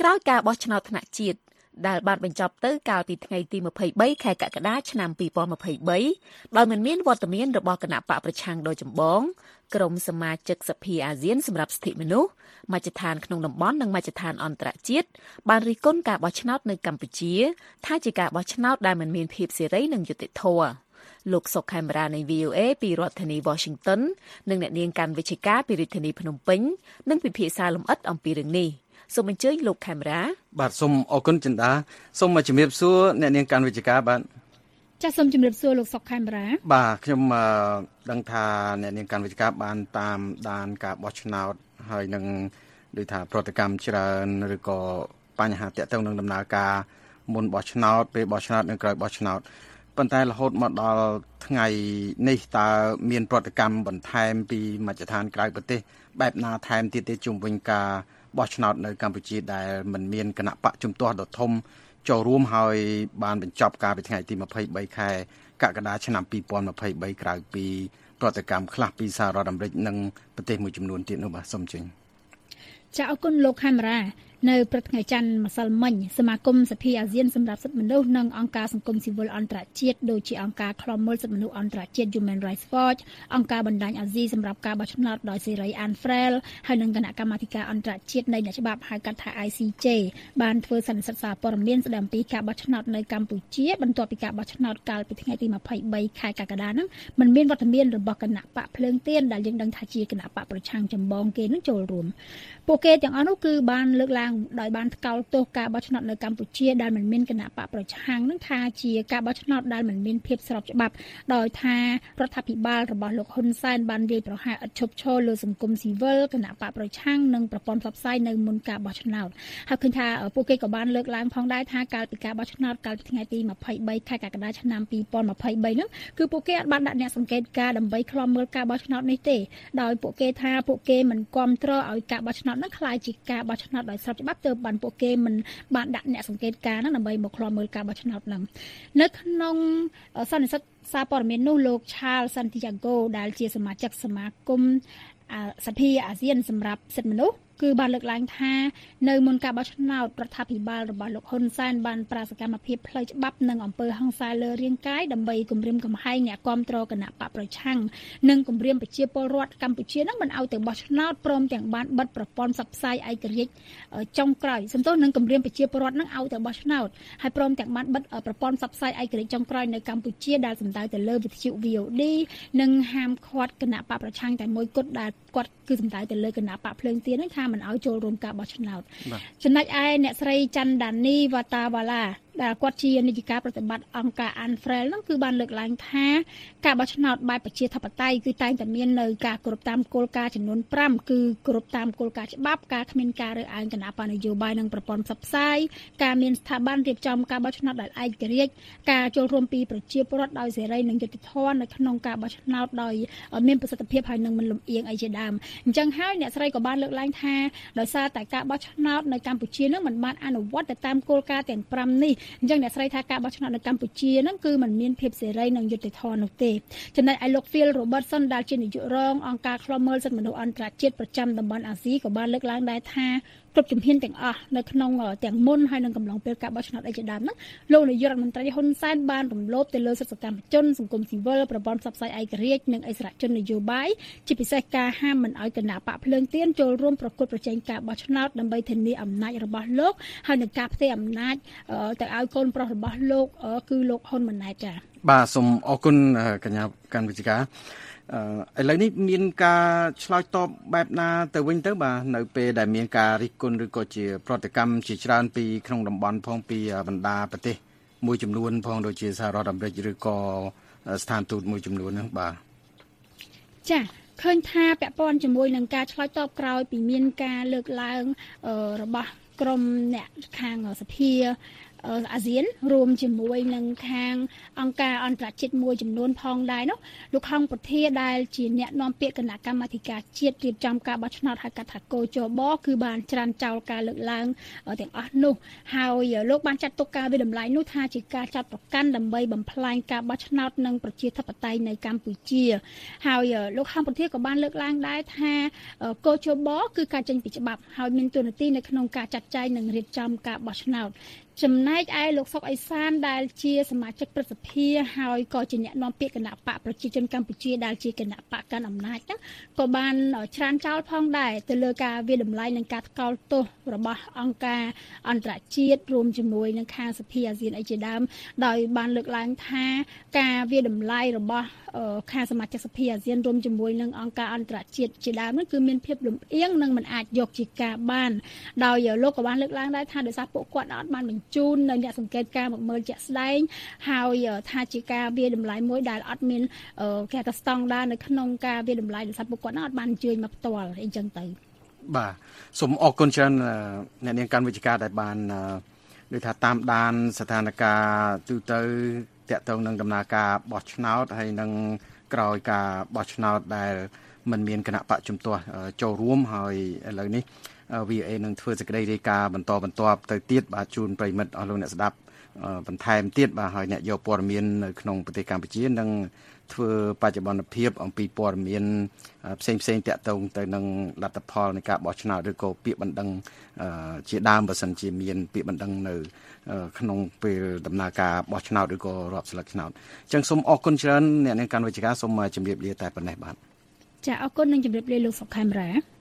ក្រោយការបោះឆ្នោតថ្នាក់ជាតិដែលបានបញ្ចប់ទៅកាលពីថ្ងៃទី23ខែកក្កដាឆ្នាំ2023ដោយមិនមានវត្តមានរបស់គណៈបកប្រឆាំងដោយចម្បងក្រុមសមាជិកសភាអាស៊ានសម្រាប់សិទ្ធិមនុស្សមជ្ឈដ្ឋានក្នុងតំបន់និងមជ្ឈដ្ឋានអន្តរជាតិបានរិះគន់ការបោះឆ្នោតនៅកម្ពុជា ថាជាការបោះឆ្នោតដែលមិនមានភាពសេរីនិងយុត្តិធម៌លោកសុកខេមរានៃ VOA ពីរដ្ឋធានី Washington និងអ្នកនាងកាន់វិជ្ជការពីរាជធានីភ្នំពេញនឹងពិភាក្សាលម្អិតអំពីរឿងនេះ សូមអញ្ជើញលោកខេមរាបាទសូមអរគុណចិន្តាសូមជំរាបសួរអ្នកនាងកាន់វិជ្ជការបាទចាសសូមជម្រាបសួរលោកសុកខេមរាបាទខ្ញុំដឹងថាអ្នកនាងកាន់វិជ្ជការបានតាមដានការបោះឆ្នោតហើយនឹងដូចថាប្រតិកម្មច្រើនឬក៏បញ្ហាតាក់ទងនឹងដំណើរការមុនបោះឆ្នោតពេលបោះឆ្នោតនិងក្រោយបោះឆ្នោតប៉ុន្តែរហូតមកដល់ថ្ងៃនេះតើមានប្រតិកម្មបន្ថែមពីមជ្ឈដ្ឋានក្រៅប្រទេសបែបណាថែមទៀតទេជុំវិញការ បោះឆ្នោតនៅកម្ពុជាដែលមិនមានគណៈបកជំទាស់ដ៏ធំចូលរួមហើយបានបញ្ចប់ការពីថ្ងៃទី23ខែកក្កដាឆ្នាំ2023ក្រៅពីប្រតិកម្មខ្លះពីសហរដ្ឋអាមេរិកនិងប្រទេសមួយចំនួនទៀតនោះបាទសូមជើញចាអរគុណលោកខេមរា នៅព្រឹកថ្ងៃច័ន្ទម្សិលមិញសមាគមសភាអាស៊ានសម្រាប់សិទ្ធិមនុស្សនិងអង្គការសង្គមស៊ីវិលអន្តរជាតិដូចជាអង្គការឃ្លាំមើលសិទ្ធិមនុស្សអន្តរជាតិ Human Rights Watch អង្គការបណ្ដាញអាស៊ីសម្រាប់ការបោះឆ្នោតដោយសេរី Anne Frel ហើយនិងគណៈកម្មាធិការអន្តរជាតិនៃអ្នកច្បាប់ហៅកាត់ថា ICJ បានធ្វើសន្និសីទសារព័ត៌មានស្ដីអំពីការបោះឆ្នោតនៅកម្ពុជាបន្ទាប់ពីការបោះឆ្នោតកាលពីថ្ងៃទី23ខែកក្កដានឹងมันមានវត្តមានរបស់គណៈបកភ្លើងទៀនដែលយើងដឹងថាជាគណៈបកប្រឆាំងចម្បងគេនឹងចូលរួមពួកគេទាំងអស់នោះគឺបានលើកឡើងដោយបានថ្កោលទោសការបោះឆ្នោតនៅកម្ពុជាដែលមិនមានគណៈបកប្រឆាំងនឹងថាជាការបោះឆ្នោតដែលមិនមានភាពស្របច្បាប់ដោយថារដ្ឋាភិបាលរបស់លោកហ៊ុនសែនបានរាយប្រហារឥតឈប់ឈរលើសង្គមស៊ីវិលគណៈបកប្រឆាំងនិងប្រព័ន្ធផ្សព្វផ្សាយនៅមុនការបោះឆ្នោតហើយឃើញថាពួកគេក៏បានលើកឡើងផងដែរថាកាលពីការបោះឆ្នោតកាលពីថ្ងៃទី23ខែកក្កដាឆ្នាំ2023នោះគឺពួកគេអាចបានដាក់អ្នកសង្កេតការដើម្បីឃ្លាំមើលការបោះឆ្នោតនេះទេដោយពួកគេថាពួកគេមិនគ្រប់គ្រងឲ្យការបោះឆ្នោតនោះក្លាយជាការបោះឆ្នោតដោយស្របច្បាប់ទើបបានពួកគេមិនបានដាក់អ្នកសង្កេតការណ៍ហ្នឹងដើម្បីមកឃ្លាំមើលការបោះឆ្នោតហ្នឹងនៅក្នុងសន្និសីទសារព័ត៌មាននោះលោក Charles Santiago ដែលជាសមាជិកសមាគមសភាអាស៊ានសម្រាប់សិទ្ធិមនុស្ស គឺបានលើកឡើងថានៅមុនការបោះឆ្នោតរដ្ឋាភិបាលរបស់លោកហ៊ុនសែនបានប្រាសកម្មភាពផ្លូវច្បាប់និងអំពើហិង្សាលើរាងកាយដើម្បីគម្រាមកំហែងអ្នកគាំទ្រគណៈបកប្រឆាំងនិងគម្រាមប្រជាពលរដ្ឋកម្ពុជានឹងមិនឲ្យទៅបោះឆ្នោតព្រមទាំងបានបិទប្រព័ន្ធផ្សព្វផ្សាយឯករាជ្យចុងក្រោយសំទោសនឹងគម្រាមប្រជាពលរដ្ឋនឹងឲ្យទៅបោះឆ្នោតហើយព្រមទាំងបានបិទប្រព័ន្ធផ្សព្វផ្សាយឯករាជ្យចុងក្រោយនៅកម្ពុជាដែលសំដៅទៅលើវិទ្យុ VOD និងហាមឃាត់គណៈបកប្រឆាំងតែមួយគត់ដែលគាត់គឺសំដៅទៅលើគណៈបកភ្លើងទៀននឹងថាមិនឲ្យចូលរួមការបោះឆ្នោតចំណុចឯអ្នកស្រីច័ន្ទដានីវតាវ៉ាឡា ដែលគាត់ជានាយិកាប្រតិបត្តិអង្គការ Anfrel ហ្នឹងគឺបានលើកឡើងថាការបោះឆ្នោតបែបប្រជាធិបតេយ្យគឺតែងតែមាននៅការគោរពតាមគោលការណ៍ចំនួន5គឺគោរពតាមគោលការណ៍ច្បាប់ការគ្មានការរើសអើងគណៈបកនយោបាយនិងប្រព័ន្ធផ្សព្វផ្សាយការមានស្ថាប័នរៀបចំការបោះឆ្នោតដោយឯករាជ្យការចូលរួមពីប្រជាពលរដ្ឋដោយសេរីនិងយុត្តិធម៌នៅក្នុងការបោះឆ្នោតដោយមានប្រសិទ្ធភាពហើយនឹងមិនលំអៀងអីជាដើមអញ្ចឹងហើយអ្នកស្រីក៏បានលើកឡើងថាដោយសារតែការបោះឆ្នោតនៅកម្ពុជានឹងមិនបានអនុវត្តទៅតាមគោលការណ៍ទាំង5នេះអញ្ចឹងអ្នកស្រីថាការបោះឆ្នោតនៅកម្ពុជាហ្នឹងគឺมันមានភាពសេរីនិងយុត្តិធម៌នោះទេចំណែកឯលោក Phil Robertson ដែលជានាយករងអង្គការឃ្លាំមើលសិទ្ធិមនុស្សអន្តរជាតិប្រចាំតំបន់អាស៊ីក៏បានលើកឡើងដែរថា គ្រប់ជំហានទាំងអស់នៅក្នុងទាំងមុនហើយនឹងកំឡុងពេលការបោះឆ្នោតអីជាដើមហ្នឹងលោកនាយករដ្ឋមន្ត្រីហ៊ុនសែនបានរំលោភទៅលើសិទ្ធិសកម្មជនសង្គមស៊ីវិលប្រព័ន្ធផ្សព្វផ្សាយឯករាជ្យនិងអិសរាជជននយោបាយជាពិសេសការហាមមិនឲ្យគណៈបកភ្លើងទៀនចូលរួមប្រគល់ប្រជែងការបោះឆ្នោតដើម្បីធានាអំណាចរបស់លោកហើយនឹងការផ្ទេរអំណាចទៅឲ្យកូនប្រុសរបស់លោកគឺលោកហ៊ុនម៉ាណែតចា៎ បាទសូមអរគុណកញ្ញាកាន់វិជ្ជាឥឡូវនេះមានការឆ្លើយតបបែបណាទៅវិញទៅបាទនៅពេលដែលមានការរិះគន់ឬក៏ជា ប្រតិកម្មជាច្រើនពីក្នុងតំបន់ផងពីបណ្ដាប្រទេសមួយចំនួនផងដូចជាសហរដ្ឋអាមេរិកឬក៏ស្ថានទូតមួយចំនួនហ្នឹងបាទចាឃើញថាពាក់ព័ន្ធជាមួយនឹងការឆ្លើយតបក្រោយពីមានការលើកឡើងរបស់ក្រមអ្នកខាងសភា អាស៊ានរួមជាមួយនឹងខាងអង្គការអន្តរជាតិមួយចំនួនផងដែរនោះលោកខំពធាដែលជាអ្នកនាំពាក្យគណៈកម្មាធិការជាតិរៀបចំការបោះឆ្នោតហៅកាត់ថាកោជបគឺបានច្រានចោលការលើកឡើងទាំងអស់នោះហើយលោកបានចាត់ទុកការវិតម្លៃនោះថាជាការចាប់ប្រកាន់ដើម្បីបំផ្លាញការបោះឆ្នោតនិងប្រជាធិបតេយ្យនៅកម្ពុជាហើយលោកខំពធាក៏បានលើកឡើងដែរថាកោជបគឺការចេញពីច្បាប់ហើយមានទូនាទីនៅក្នុងការចាត់ចែងនិងរៀបចំការបោះឆ្នោត ចំណែកឯលោកសុកអេសានដែលជាសមាជិកព្រឹទ្ធសភាហើយក៏ជាអ្នកនាំពាក្យគណៈបកប្រជាជនកម្ពុជាដែលជាគណៈបកកាន់អំណាចហ្នឹងក៏បានច្រានចោលផងដែរទៅលើការវាតម្លៃនិងការថ្កោលទោសរបស់អង្គការអន្តរជាតិរួមជាមួយនឹងខាងសភាអាស៊ានអីជាដើមដោយបានលើកឡើងថាការវាតម្លៃរបស់ខាងសមាជិកសភាអាស៊ានរួមជាមួយនឹងអង្គការអន្តរជាតិជាដើមនោះគឺមានភាពលំអៀងនិងមិនអាចយកជាការបានដោយលោកក៏បានលើកឡើងដែរថាដោយសារពួកគាត់អត់បានបញ្ជូននៅអ្នកសង្កេតការមកមើលជាក់ស្ដែងហើយថាជាការវាតម្លៃមួយដែលអត់មានគេថាស្តង់ដារនៅក្នុងការវាតម្លៃដោយសារពួកគាត់អត់បានអញ្ជើញមកផ្ទាល់អីចឹងទៅបាទសូមអរគុណច្រើនអ្នកនាងកាន់វិជ្ជាដែលបានដូចថាតាមដានស្ថានភាពទូទៅតកតងនឹងដំណើរការបោះឆ្នោតហើយនឹងក្រោយការបោះឆ្នោតដែលมันមានគណៈបកជំទាស់ចូលរួមហើយឥឡូវនេះ VA នឹងធ្វើសេចក្តីរាយការណ៍បន្តបន្ទាប់ទៅទៀតបាទជូនប្រិមិត្តអស់លោកអ្នកស្ដាប់បន្ថែមទៀតបាទហើយអ្នកយកព័ត៌មាននៅក្នុងប្រទេសកម្ពុជានឹងធ្វើបច្ចុប្បន្នភាពអំពីព័ត៌មានផ្សេងផ្សេងតាក់ទងទៅនឹងលទ្ធផលនៃការបោះឆ្នោតឬក៏ពាក្យបណ្ដឹងជាដើមបើសិនជាមានពាក្យបណ្ដឹងនៅក្នុងពេលដំណើរការបោះឆ្នោតឬក៏រាប់ស្លឹកឆ្នោតអញ្ចឹងសូមអរគុណច្រើនអ្នកនាងកាន់វិជ្ជាសូមជម្រាបលាតែប៉ុណ្ណេះបាទចាអរគុណនិងជម្រាបលាលោកសុខខេមរា